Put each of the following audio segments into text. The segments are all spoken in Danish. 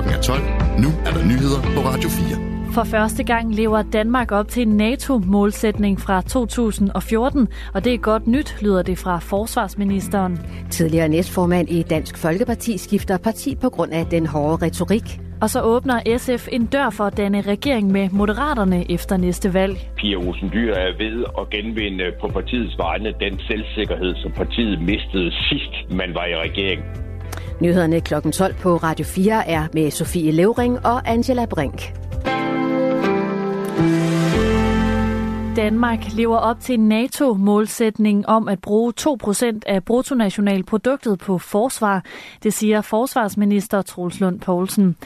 Klokken er 12. Nu er der nyheder på Radio 4. For første gang lever Danmark op til en NATO-målsætning fra 2014, og det er godt nyt, lyder det fra forsvarsministeren. Tidligere næstformand i Dansk Folkeparti skifter parti på grund af den hårde retorik. Og så åbner SF en dør for at danne regering med Moderaterne efter næste valg. Pia Olsen Dyr er ved at genvinde på partiets vegne den selvsikkerhed, som partiet mistede sidst, man var i regering. Nyhederne kl. 12 på Radio 4 er med Sofie Levering og Angela Brink. Danmark lever op til NATO-målsætning om at bruge 2% af bruttonationalproduktet på forsvar, det siger forsvarsminister Troels Lund Poulsen.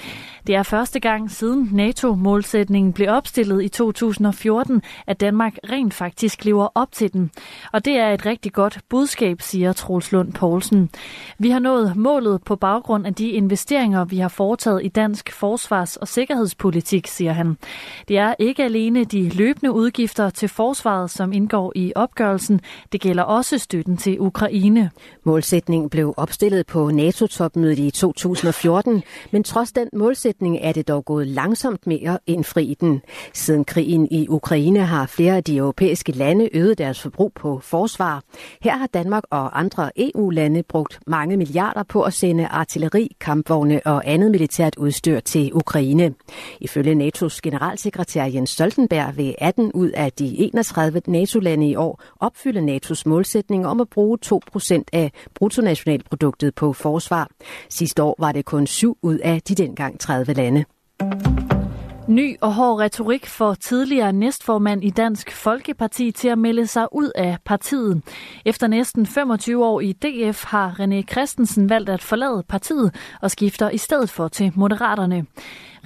Det er første gang siden NATO-målsætningen blev opstillet i 2014, at Danmark rent faktisk lever op til den. Og det er et rigtig godt budskab, siger Troels Lund Poulsen. Vi har nået målet på baggrund af de investeringer, vi har foretaget i dansk forsvars- og sikkerhedspolitik, siger han. Det er ikke alene de løbende udgifter til forsvaret, som indgår i opgørelsen. Det gælder også støtten til Ukraine. Målsætningen blev opstillet på NATO-topmødet i 2014, men trods den målsætning er det dog gået langsomt med at indfri den. Siden krigen i Ukraine har flere af de europæiske lande øget deres forbrug på forsvar. Her har Danmark og andre EU-lande brugt mange milliarder på at sende artilleri, kampvogne og andet militært udstyr til Ukraine. Ifølge NATO's generalsekretær Jens Stoltenberg vil 18 ud af de 31 NATO-lande i år opfylde NATO's målsætning om at bruge 2% af bruttonationalproduktet på forsvar. Sidste år var det kun 7 ud af de dengang 30 lande. Ny og hård retorik for tidligere næstformand i Dansk Folkeparti til at melde sig ud af partiet. Efter næsten 25 år i DF har René Christensen valgt at forlade partiet og skifter i stedet for til Moderaterne.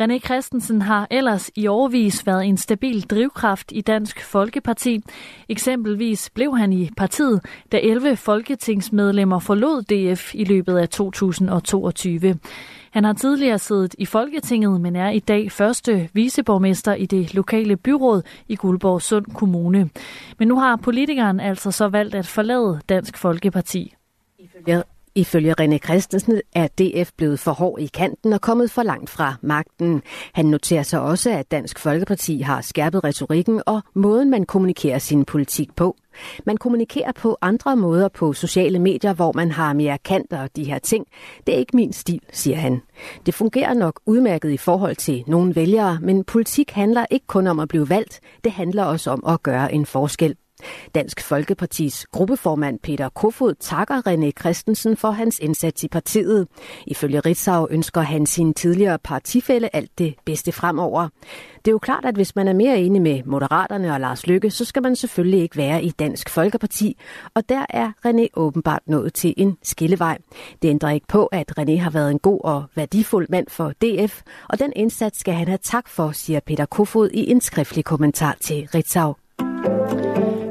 René Christensen har ellers i årvis været en stabil drivkraft i Dansk Folkeparti. Eksempelvis blev han i partiet, da 11 folketingsmedlemmer forlod DF i løbet af 2022. Han har tidligere siddet i Folketinget, men er i dag første viceborgmester i det lokale byråd i Guldborg Sund Kommune. Men nu har politikeren altså så valgt at forlade Dansk Folkeparti. Ifølge Ifølge René Christensen er DF blevet for hård i kanten og kommet for langt fra magten. Han noterer sig også, at Dansk Folkeparti har skærpet retorikken og måden, man kommunikerer sin politik på. Man kommunikerer på andre måder på sociale medier, hvor man har mere kanter og de her ting. Det er ikke min stil, siger han. Det fungerer nok udmærket i forhold til nogle vælgere, men politik handler ikke kun om at blive valgt. Det handler også om at gøre en forskel. Dansk Folkepartis gruppeformand Peter Kofod takker René Christensen for hans indsats i partiet. Ifølge Ritzau ønsker han sin tidligere partifælle alt det bedste fremover. Det er jo klart, at hvis man er mere enig med Moderaterne og Lars Lykke, så skal man selvfølgelig ikke være i Dansk Folkeparti, og der er René åbenbart nået til en skillevej. Det ændrer ikke på, at René har været en god og værdifuld mand for DF, og den indsats skal han have tak for, siger Peter Kofod i en skriftlig kommentar til Ritzau.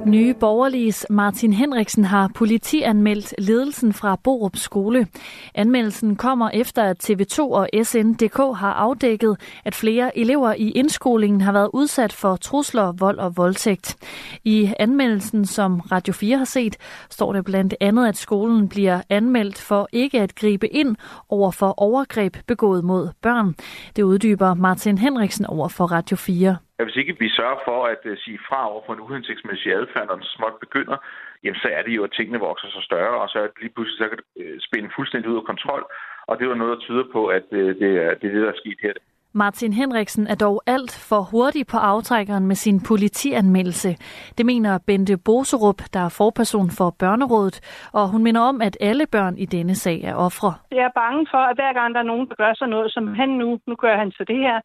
Nye Borgerliges Martin Henriksen har politianmeldt ledelsen fra Borup Skole. Anmeldelsen kommer efter, at TV2 og SNDK har afdækket, at flere elever i indskolingen har været udsat for trusler, vold og voldtægt. I anmeldelsen, som Radio 4 har set, står det blandt andet, at skolen bliver anmeldt for ikke at gribe ind over for overgreb begået mod børn. Det uddyber Martin Henriksen over for Radio 4 at hvis ikke vi sørger for at uh, sige fra over for en uhensigtsmæssig adfærd, når den småt begynder, jamen så er det jo, at tingene vokser sig større, og så er det lige pludselig så kan det uh, spænde fuldstændig ud af kontrol. Og det er noget, der tyder på, at uh, det, er, det er det, der er sket her. Martin Henriksen er dog alt for hurtig på aftrækkeren med sin politianmeldelse. Det mener Bente Boserup, der er forperson for Børnerådet, og hun minder om, at alle børn i denne sag er ofre. Jeg er bange for, at hver gang der er nogen, der gør sig noget, som han nu, nu gør han så det her,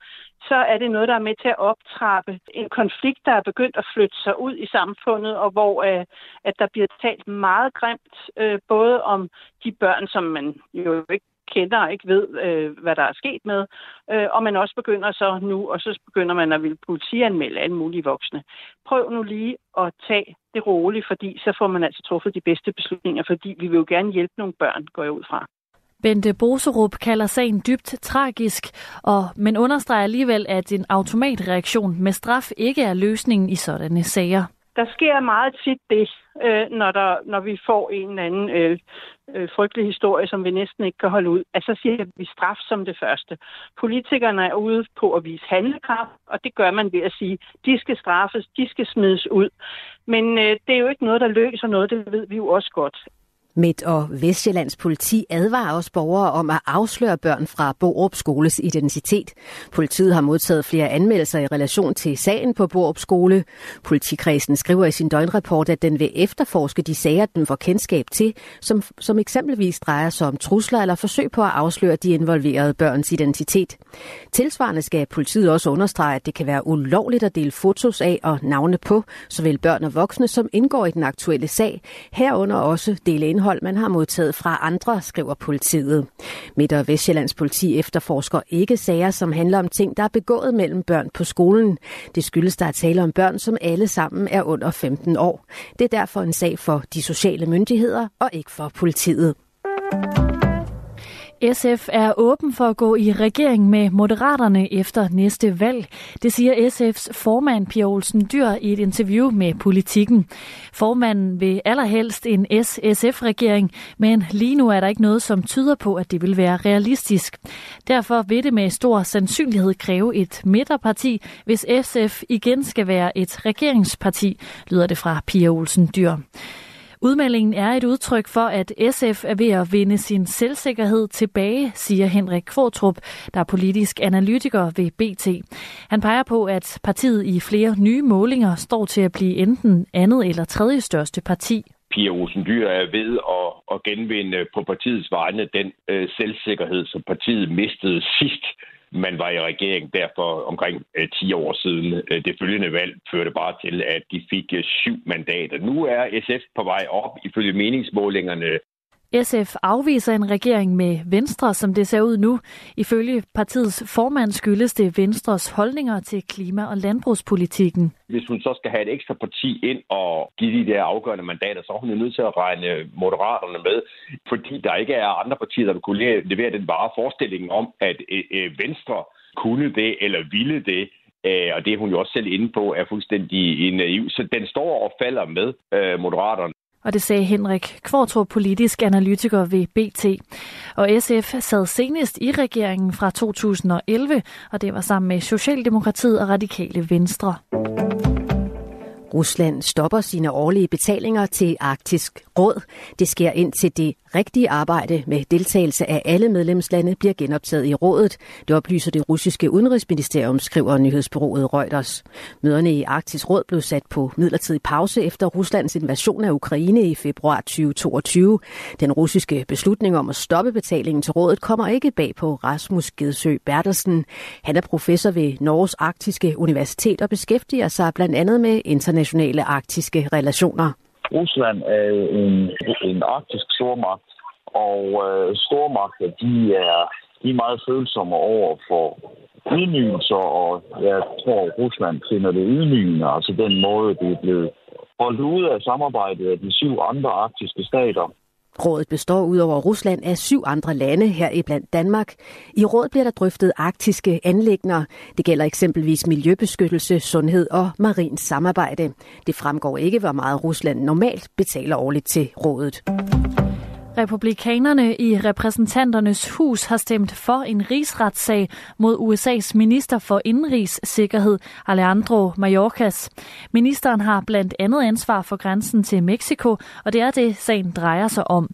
så er det noget, der er med til at optrappe en konflikt, der er begyndt at flytte sig ud i samfundet, og hvor øh, at der bliver talt meget grimt, øh, både om de børn, som man jo ikke kender og ikke ved, øh, hvad der er sket med. Øh, og man også begynder så nu, og så begynder man at ville politianmelde alle mulige voksne. Prøv nu lige at tage det roligt, fordi så får man altså truffet de bedste beslutninger, fordi vi vil jo gerne hjælpe nogle børn, går jeg ud fra. Bente Boserup kalder sagen dybt tragisk, og, men understreger alligevel, at en automatreaktion med straf ikke er løsningen i sådanne sager der sker meget tit det, øh, når, der, når vi får en eller anden øh, øh, frygtelig historie, som vi næsten ikke kan holde ud. Altså siger vi straf som det første. Politikerne er ude på at vise handlekraft, og det gør man ved at sige, de skal straffes, de skal smides ud. Men øh, det er jo ikke noget, der løser noget, det ved vi jo også godt. Midt- og Vestjyllands politi advarer også borgere om at afsløre børn fra Borup Skoles identitet. Politiet har modtaget flere anmeldelser i relation til sagen på Borup Skole. Politikredsen skriver i sin døgnrapport, at den vil efterforske de sager, den får kendskab til, som, som eksempelvis drejer sig om trusler eller forsøg på at afsløre de involverede børns identitet. Tilsvarende skal politiet også understrege, at det kan være ulovligt at dele fotos af og navne på såvel børn og voksne, som indgår i den aktuelle sag, herunder også dele ind indhold, man har modtaget fra andre, skriver politiet. Midt- og Vestjyllands politi efterforsker ikke sager, som handler om ting, der er begået mellem børn på skolen. Det skyldes, der er tale om børn, som alle sammen er under 15 år. Det er derfor en sag for de sociale myndigheder og ikke for politiet. SF er åben for at gå i regering med Moderaterne efter næste valg. Det siger SF's formand Pia Olsen Dyr i et interview med Politikken. Formanden vil allerhelst en S-SF-regering, men lige nu er der ikke noget, som tyder på, at det vil være realistisk. Derfor vil det med stor sandsynlighed kræve et midterparti, hvis SF igen skal være et regeringsparti, lyder det fra Pia Olsen Dyr. Udmeldingen er et udtryk for, at SF er ved at vinde sin selvsikkerhed tilbage, siger Henrik Kvartrup, der er politisk analytiker ved BT. Han peger på, at partiet i flere nye målinger står til at blive enten andet eller tredje største parti. Pia Olsen Dyr er ved at, at genvinde på partiets vegne den øh, selvsikkerhed, som partiet mistede sidst man var i regering derfor omkring øh, 10 år siden. Øh, det følgende valg førte bare til, at de fik øh, syv mandater. Nu er SF på vej op ifølge meningsmålingerne SF afviser en regering med Venstre, som det ser ud nu. Ifølge partiets formand skyldes det Venstres holdninger til klima- og landbrugspolitikken. Hvis hun så skal have et ekstra parti ind og give de der afgørende mandater, så er hun jo nødt til at regne moderaterne med, fordi der ikke er andre partier, der vil kunne levere den bare forestilling om, at øh, øh, Venstre kunne det eller ville det, øh, og det er hun jo også selv inde på, er fuldstændig naiv. Så den står og falder med Moderaterne. Og det sagde Henrik Kvartrup, politisk analytiker ved BT. Og SF sad senest i regeringen fra 2011, og det var sammen med Socialdemokratiet og Radikale Venstre. Rusland stopper sine årlige betalinger til Arktisk Råd. Det sker indtil det rigtige arbejde med deltagelse af alle medlemslande bliver genoptaget i rådet. Det oplyser det russiske udenrigsministerium, skriver nyhedsbureauet Reuters. Møderne i Arktisk Råd blev sat på midlertidig pause efter Ruslands invasion af Ukraine i februar 2022. Den russiske beslutning om at stoppe betalingen til rådet kommer ikke bag på Rasmus Gedsø Bertelsen. Han er professor ved Norges Arktiske Universitet og beskæftiger sig blandt andet med internationale arktiske relationer. Rusland er en, en arktisk stormagt, og øh, stormagter, de er, de er meget følsomme over for ydmygelser, og jeg tror, Rusland finder det ydmygende, altså den måde, det er blevet holdt ud af samarbejdet af de syv andre arktiske stater. Rådet består ud over Rusland af syv andre lande, her i blandt Danmark. I rådet bliver der drøftet arktiske anlægner. Det gælder eksempelvis miljøbeskyttelse, sundhed og marint samarbejde. Det fremgår ikke, hvor meget Rusland normalt betaler årligt til rådet. Republikanerne i repræsentanternes hus har stemt for en rigsretssag mod USA's minister for indrigssikkerhed, Alejandro Mayorkas. Ministeren har blandt andet ansvar for grænsen til Mexico, og det er det, sagen drejer sig om.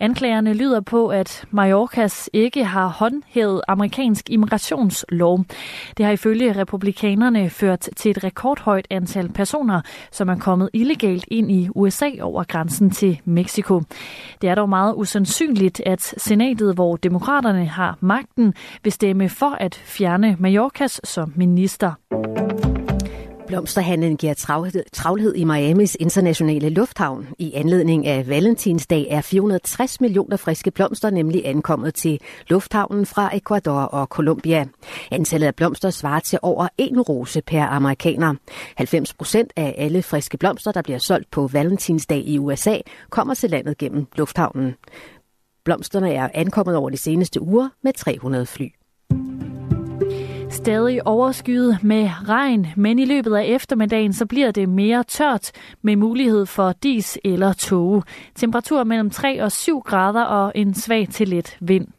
Anklagerne lyder på, at Mayorkas ikke har håndhævet amerikansk immigrationslov. Det har ifølge republikanerne ført til et rekordhøjt antal personer, som er kommet illegalt ind i USA over grænsen til Mexico. Det er dog meget usandsynligt, at senatet, hvor demokraterne har magten, vil stemme for at fjerne Mallorcas som minister. Blomsterhandlen giver travlhed i Miamis internationale lufthavn. I anledning af Valentinsdag er 460 millioner friske blomster nemlig ankommet til lufthavnen fra Ecuador og Colombia. Antallet af blomster svarer til over en rose per amerikaner. 90 procent af alle friske blomster, der bliver solgt på Valentinsdag i USA, kommer til landet gennem lufthavnen. Blomsterne er ankommet over de seneste uger med 300 fly. Stadig overskyet med regn, men i løbet af eftermiddagen så bliver det mere tørt med mulighed for dis eller tåge. Temperatur mellem 3 og 7 grader og en svag til let vind.